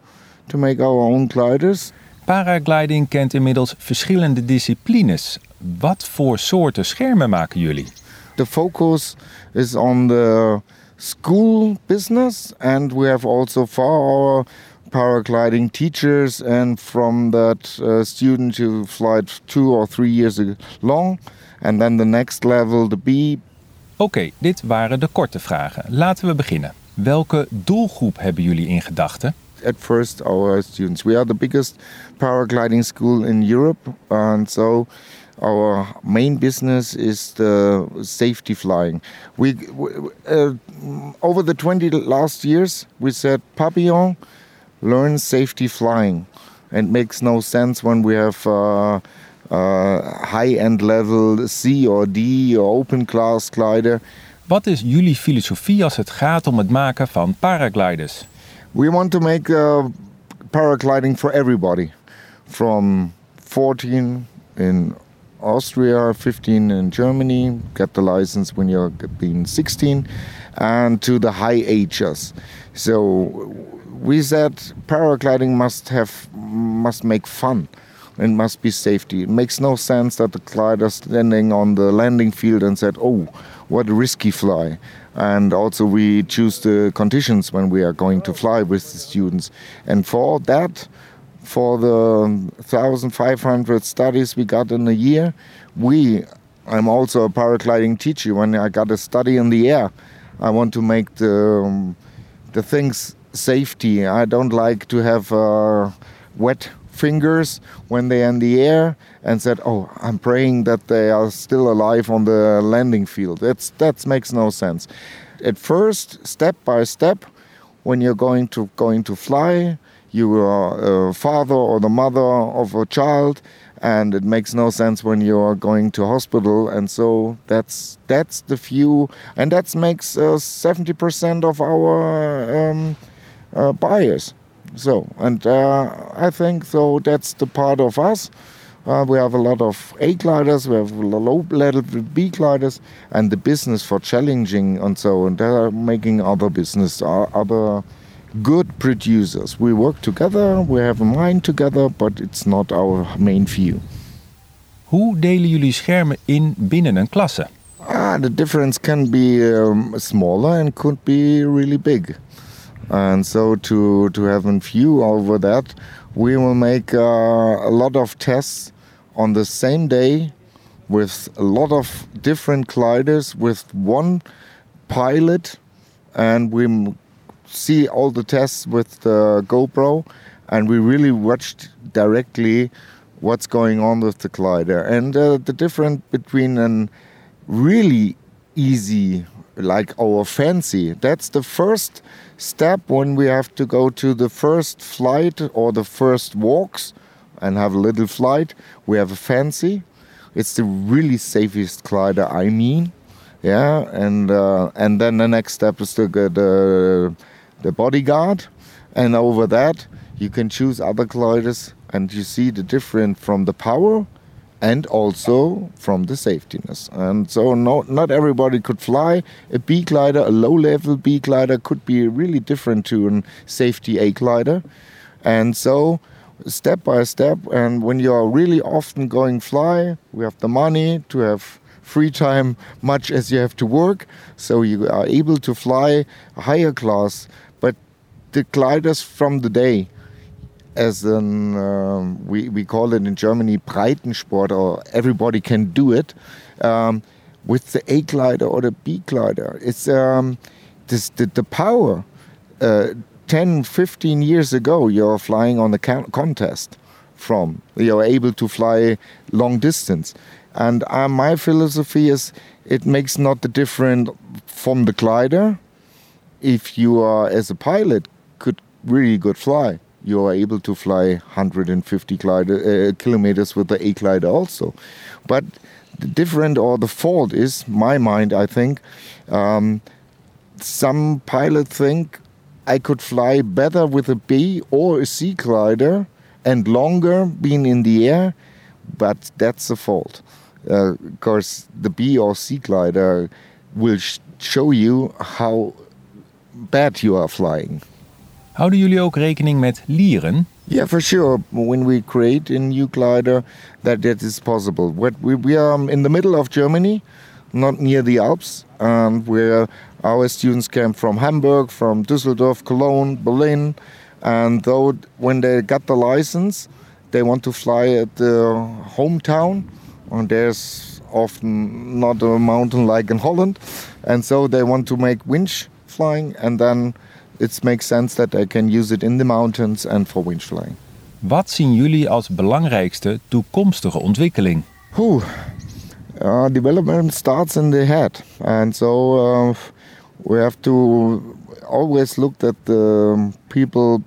to make our own gliders. Paragliding kent inmiddels verschillende disciplines. Wat voor soorten schermen maken jullie? The focus is on the school business and we have also for our paragliding teachers and from that uh, student who flight two or three years long and then the next level the B. Oké, okay, dit waren de korte vragen. Laten we beginnen. Welke doelgroep hebben jullie in gedachten? At first our students. We are the biggest paragliding school in Europe, and so our main business is the safety flying. We, uh, over the 20 last years, we said Papillon, learn safety flying. It makes no sense when we have uh, uh, high-end level C or D or open class glider. Wat is jullie filosofie als het gaat om het maken van paragliders? We want to make uh, paragliding for everybody, from 14 in Austria, 15 in Germany, get the license when you're being 16, and to the high ages. So we said paragliding must have must make fun. It must be safety. It makes no sense that the glider standing on the landing field and said, "Oh, what a risky fly." And also we choose the conditions when we are going to fly with the students. And for that for the 1500 studies we got in a year we i'm also a paragliding teacher. When i got a study in the air I want to make the um, the things safety. I don't like to have uh, wet fingers when they're in the air and said, "Oh, I'm praying that they are still alive on the landing field." That's that makes no sense. At first, step by step, when you're going to going to fly, you are a father or the mother of a child, and it makes no sense when you are going to hospital. And so that's that's the few, and that makes uh, seventy percent of our um, uh, buyers. So, and uh, I think so that's the part of us. Uh, we have a lot of A gliders, we have low level B gliders, and the business for challenging and so, and they're making other business, uh, other good producers. We work together, we have a mind together, but it's not our main view. Hoe delen jullie schermen in binnen een klasse? Ah, the difference can be um, smaller and could be really big. And so to, to have a view over that, we will make uh, a lot of tests on the same day with a lot of different gliders with one pilot. And we see all the tests with the GoPro. And we really watched directly what's going on with the glider. And uh, the difference between an really easy like our fancy. That's the first step when we have to go to the first flight or the first walks and have a little flight. We have a fancy. It's the really safest glider i mean. Yeah and uh, and then the next step is to get the the bodyguard. And over that you can choose other gliders and you see the difference from the power and also from the safetiness. And so no, not everybody could fly a B glider, a low level B glider could be really different to a safety A glider. And so step by step, and when you are really often going fly, we have the money to have free time much as you have to work, so you are able to fly a higher class. But the gliders from the day, as an um, we, we call it in Germany Breitensport or everybody can do it um, with the A glider or the B glider. It's um, this, the, the power. Uh, 10, 15 years ago, you're flying on the contest from. You're able to fly long distance. And uh, my philosophy is it makes not the difference from the glider. If you are, as a pilot, could really good fly you are able to fly 150 glider, uh, kilometers with the A glider also. But the different or the fault is, my mind, I think, um, some pilots think I could fly better with a B or a C glider and longer being in the air, but that's the fault. Because uh, the B or C glider will sh show you how bad you are flying. Houden jullie ook rekening met lieren? Yeah, for sure. When we create a new glider, that that is possible. We, we are in the middle of Germany, not near the Alps, and where our students came from Hamburg, from Düsseldorf, Cologne, Berlin, and though when they got the license, they want to fly at the hometown, and there's often not a mountain like in Holland, and so they want to make winch flying, and then it makes sense that I can use it in the mountains and for winch flying. Wat zien jullie als belangrijkste toekomstige ontwikkeling? Whew. Uh, development starts in the head, and so uh, we have to always look that the people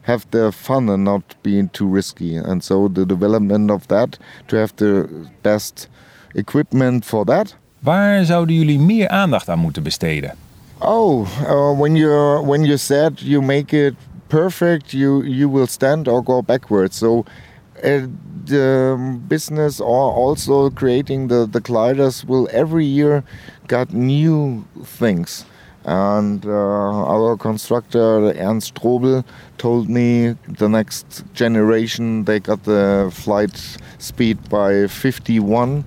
have their fun and not being too risky. And so the development of that to have the best equipment for that. Waar zouden jullie meer aandacht aan moeten besteden? Oh, uh, when you when you said you make it perfect, you you will stand or go backwards. So uh, the business or also creating the the gliders will every year got new things. And uh, our constructor Ernst Strobel told me the next generation they got the flight speed by 51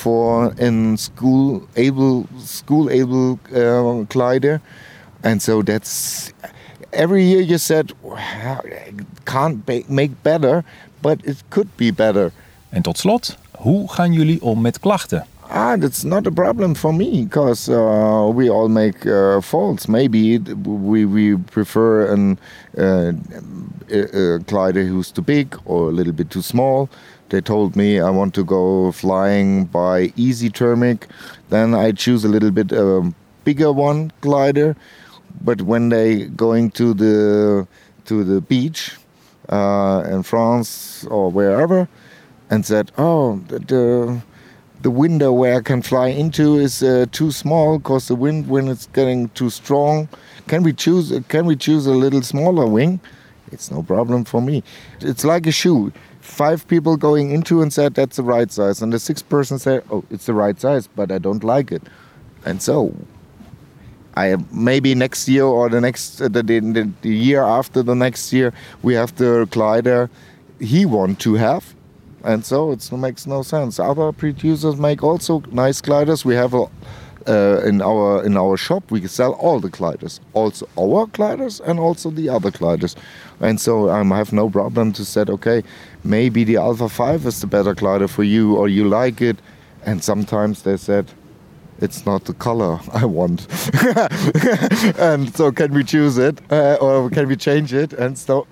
for in school able school able uh, glider, and so that's every year you said can't make better, but it could be better. En tot slot, hoe gaan jullie om met klachten? ah, that's not a problem for me because uh, we all make uh, faults. Maybe we, we prefer an, uh, a, a glider who's too big or a little bit too small. They told me I want to go flying by easy thermic. Then I choose a little bit um, bigger one glider. But when they going to the to the beach uh, in France or wherever, and said, "Oh, the, the the window where I can fly into is uh, too small because the wind when it's getting too strong. Can we choose? Can we choose a little smaller wing? It's no problem for me. It's like a shoe. Five people going into and said that's the right size, and the sixth person said, "Oh, it's the right size, but I don't like it." And so, I maybe next year or the next uh, the, the, the year after the next year we have the glider he want to have and so it makes no sense. Other producers make also nice gliders. We have a, uh, in our in our shop we sell all the gliders, also our gliders and also the other gliders, and so um, I have no problem to say okay, maybe the Alpha Five is the better glider for you or you like it, and sometimes they said. It's not the color I want, and so can we choose it uh, or can we change it? And so,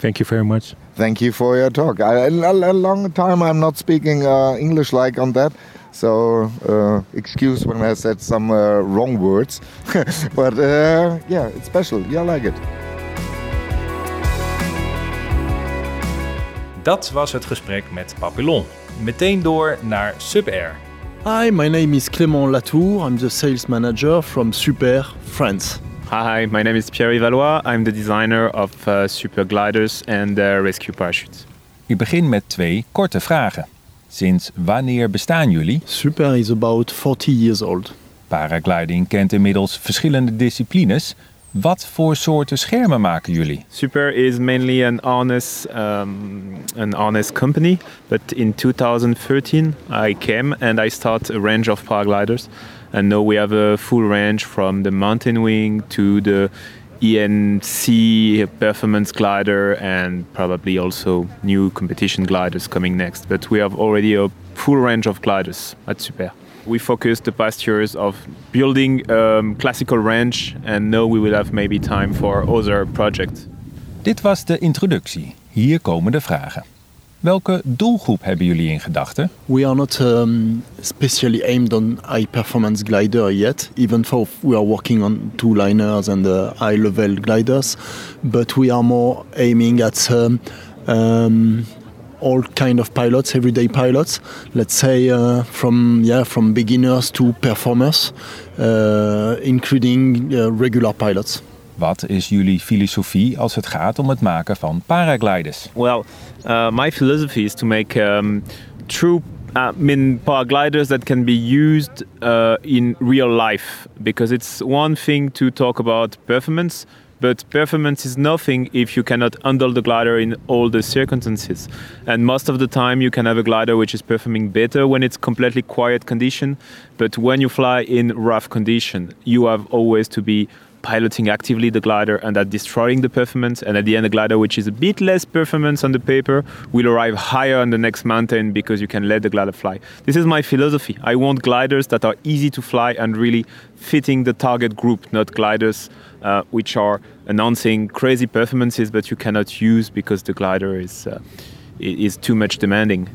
thank you very much. Thank you for your talk. I, a, a long time I'm not speaking uh, English like on that, so uh, excuse when I said some uh, wrong words. but uh, yeah, it's special. Yeah, I like it. Dat was het gesprek met Papillon. Meteen door naar Subair. Hi, my name is Clément Latour. I'm the sales manager from Super France. Hi, my name is Pierre Valois. I'm the designer of uh, super gliders and uh, rescue parachutes. Ik begin met twee korte vragen. Sinds wanneer bestaan jullie? Super is about 40 years old. Paragliding kent inmiddels verschillende disciplines. Wat voor soorten schermen maken jullie? Super is mainly an harness, um, an harness company. But in 2013 I came and I start a range of paragliders. And now we have a full range from the mountain wing to the ENC performance glider and probably also new competition gliders coming next. But we have already a full range of gliders at Super. We focused the past years of building um, classical range and now we will have maybe time for other projects. Dit was de introductie. Hier komen de vragen. Welke doelgroep hebben jullie in gedachten? We are not um, specially aimed on high performance glider yet, even though we are working on two liners and uh, high level gliders, but we are more aiming at um, um, all kind of pilots, everyday pilots. Let's say uh, from yeah from beginners to performers, uh, including uh, regular pilots. Wat is jullie filosofie als het gaat om het maken van paragliders? Well, uh, my philosophy is to make um, true uh, mean paragliders that can be used uh, in real life because it's one thing to talk about performance but performance is nothing if you cannot handle the glider in all the circumstances and most of the time you can have a glider which is performing better when it's completely quiet condition but when you fly in rough condition you have always to be piloting actively the glider and that destroying the performance. And at the end, the glider, which is a bit less performance on the paper, will arrive higher on the next mountain because you can let the glider fly. This is my philosophy. I want gliders that are easy to fly and really fitting the target group, not gliders uh, which are announcing crazy performances but you cannot use because the glider is, uh, is too much demanding.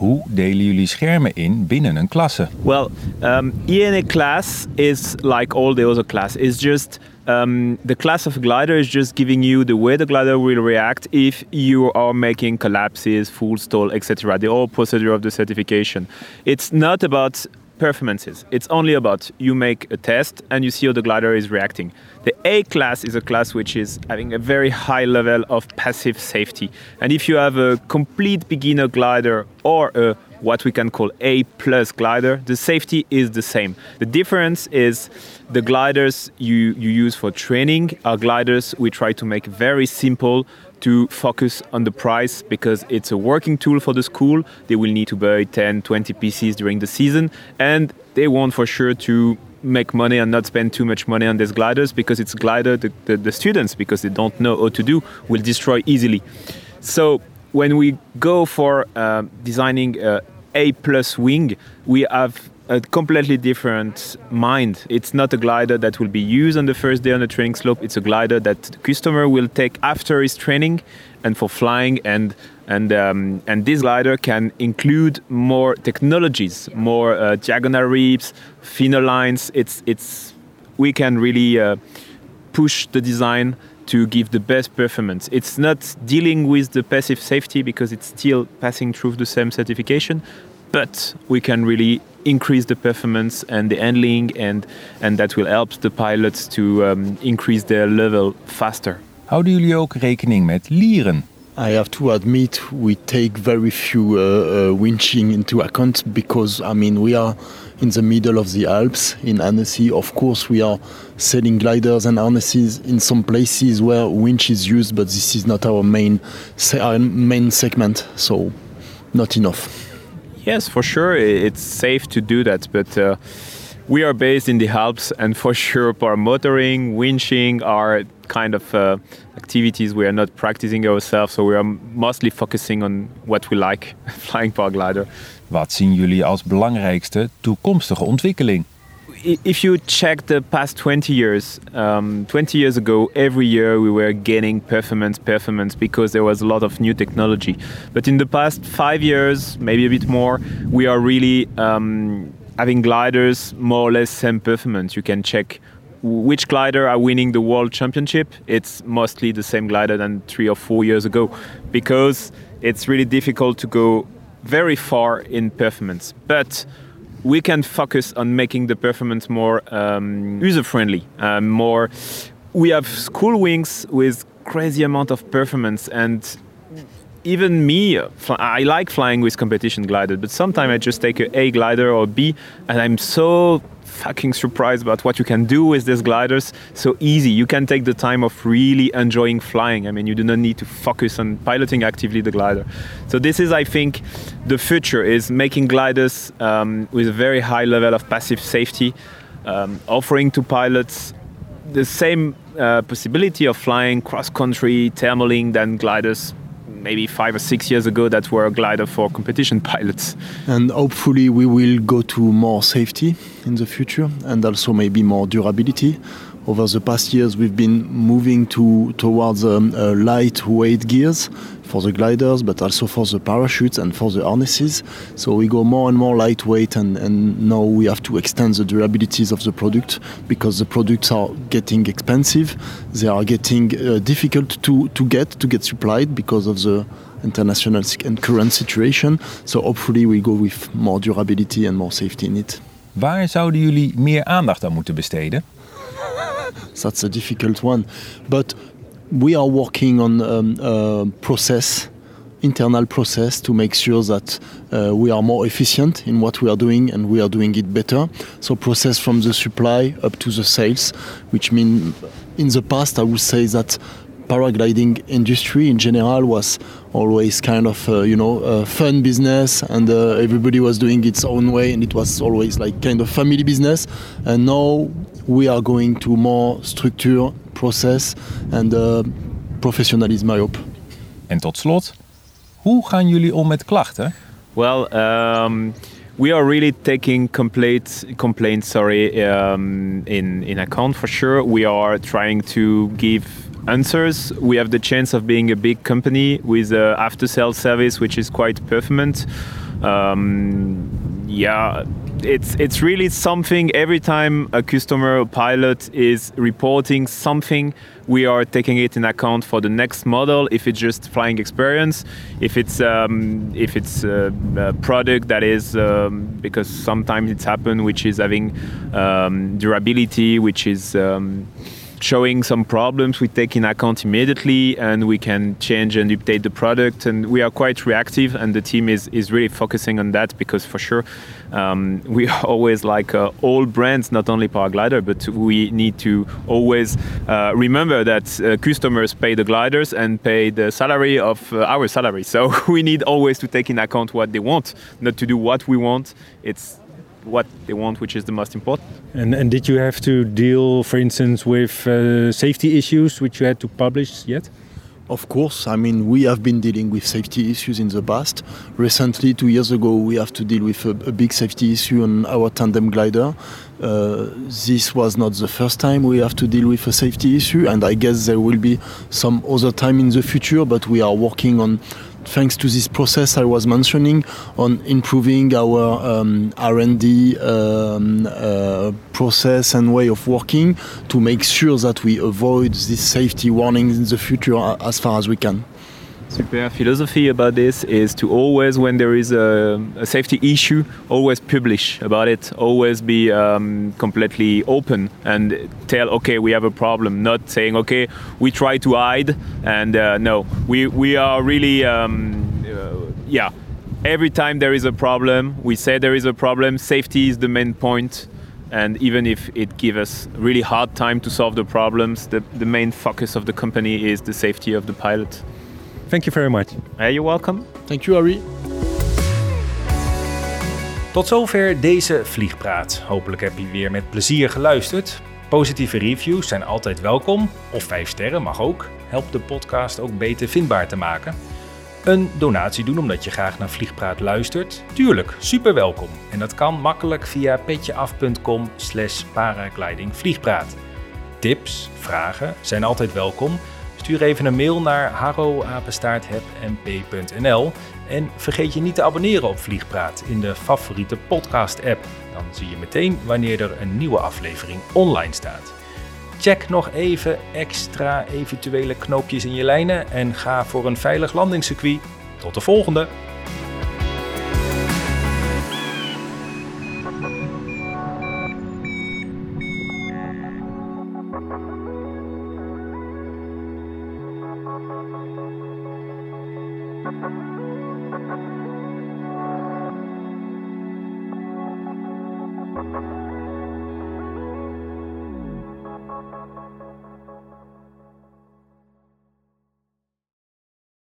Hoe delen jullie schermen in binnen een klasse? Well, um, ENA class is like all the other class. It's just um, the class of glider is just giving you the way the glider will react if you are making collapses, full stall, etc. The whole procedure of the certification. It's not about performances. It's only about you make a test and you see how the glider is reacting. The A class is a class which is having a very high level of passive safety. And if you have a complete beginner glider or a what we can call A plus glider, the safety is the same. The difference is the gliders you, you use for training are gliders we try to make very simple to focus on the price because it's a working tool for the school. They will need to buy 10, 20 PCs during the season and they want for sure to make money and not spend too much money on these gliders because it's glider the, the, the students because they don't know how to do will destroy easily. So when we go for uh, designing a A plus wing, we have a completely different mind. It's not a glider that will be used on the first day on the training slope. It's a glider that the customer will take after his training and for flying and and um, and this glider can include more technologies, more uh, diagonal ribs, thinner lines. It's it's we can really uh, push the design to give the best performance. It's not dealing with the passive safety because it's still passing through the same certification, but we can really increase the performance and the handling and and that will help the pilots to um, increase their level faster. Houden jullie ook rekening met lieren? I have to admit, we take very few uh, uh, winching into account because, I mean, we are in the middle of the Alps in Annecy. Of course, we are selling gliders and harnesses in some places where winch is used, but this is not our main se- our main segment, so not enough. Yes, for sure, it's safe to do that, but uh, we are based in the Alps, and for sure, paramotoring, winching are kind of uh, activities we are not practicing ourselves, so we are mostly focusing on what we like, flying paraglider. Wat zien jullie als belangrijkste toekomstige ontwikkeling? If you check the past 20 years, um, 20 years ago, every year we were gaining performance, performance because there was a lot of new technology. But in the past five years, maybe a bit more, we are really um, having gliders more or less same performance. You can check which glider are winning the world championship. It's mostly the same glider than three or four years ago because it's really difficult to go very far in performance. But we can focus on making the performance more um, user friendly, um, more. We have school wings with crazy amount of performance and even me, uh, I like flying with competition gliders, but sometimes I just take a A glider or B, and I'm so fucking surprised about what you can do with these gliders. So easy. You can take the time of really enjoying flying. I mean, you do not need to focus on piloting actively the glider. So this is, I think, the future is making gliders um, with a very high level of passive safety, um, offering to pilots the same uh, possibility of flying cross country thermaling than gliders maybe five or six years ago that were a glider for competition pilots. And hopefully, we will go to more safety in the future and also maybe more durability. Over the past years, we've been moving to towards um, uh, lightweight gears for the gliders, but also for the parachutes and for the harnesses. So we go more and more lightweight, and, and now we have to extend the durabilities of the product because the products are getting expensive. They are getting uh, difficult to, to get to get supplied because of the international and current situation. So hopefully we go with more durability and more safety in it. Waar zouden jullie meer aandacht aan moeten besteden? That's a difficult one, but we are working on um, process, internal process to make sure that uh, we are more efficient in what we are doing and we are doing it better. So process from the supply up to the sales, which mean in the past I would say that paragliding industry in general was always kind of uh, you know a fun business and uh, everybody was doing its own way and it was always like kind of family business and now we are going to more structure process and uh, professionalism I hope En tot slot, hoe gaan jullie om met klachten? Well, um, we are really taking complaints, complaints sorry, um, in, in account for sure. We are trying to give answers. We have the chance of being a big company with a after sales service, which is quite performant. Um, yeah, it's it's really something. Every time a customer or pilot is reporting something, we are taking it in account for the next model. If it's just flying experience, if it's um, if it's a, a product that is um, because sometimes it's happened, which is having um, durability, which is um, showing some problems we take in account immediately and we can change and update the product. And we are quite reactive and the team is, is really focusing on that because for sure um, we are always like uh, all brands not only paraglider but we need to always uh, remember that uh, customers pay the gliders and pay the salary of uh, our salary. So we need always to take in account what they want not to do what we want. It's what they want which is the most important And, and did you have to deal, for instance, with uh, safety issues which you had to publish yet? Of course, I mean, we have been dealing with safety issues in the past. Recently, two years ago, we have to deal with a, a big safety issue on our tandem glider. Uh, this was not the first time we have to deal with a safety issue, and I guess there will be some other time in the future, but we are working on thanks to this process I was mentioning on improving our um, R&D um, uh, process and way of working to make sure that we avoid these safety warnings in the future as far as we can. Super philosophy about this is to always, when there is a, a safety issue, always publish about it. Always be um, completely open and tell, okay, we have a problem. Not saying, okay, we try to hide, and uh, no, we we are really, um, uh, yeah. Every time there is a problem, we say there is a problem. Safety is the main point. point, and even if it gives us really hard time to solve the problems, the, the main focus of the company is the safety of the pilot. Thank you very much. Hey, you're welcome. Thank you, Harry. Tot zover deze Vliegpraat. Hopelijk heb je weer met plezier geluisterd. Positieve reviews zijn altijd welkom, of 5 sterren mag ook. Helpt de podcast ook beter vindbaar te maken. Een donatie doen omdat je graag naar Vliegpraat luistert? Tuurlijk, super welkom. En dat kan makkelijk via petjeaf.com slash paraglidingvliegpraat. Tips, vragen zijn altijd welkom. Stuur even een mail naar harroapenstaarthebmp.nl en vergeet je niet te abonneren op Vliegpraat in de favoriete podcast-app. Dan zie je meteen wanneer er een nieuwe aflevering online staat. Check nog even extra eventuele knoopjes in je lijnen en ga voor een veilig landingscircuit. Tot de volgende!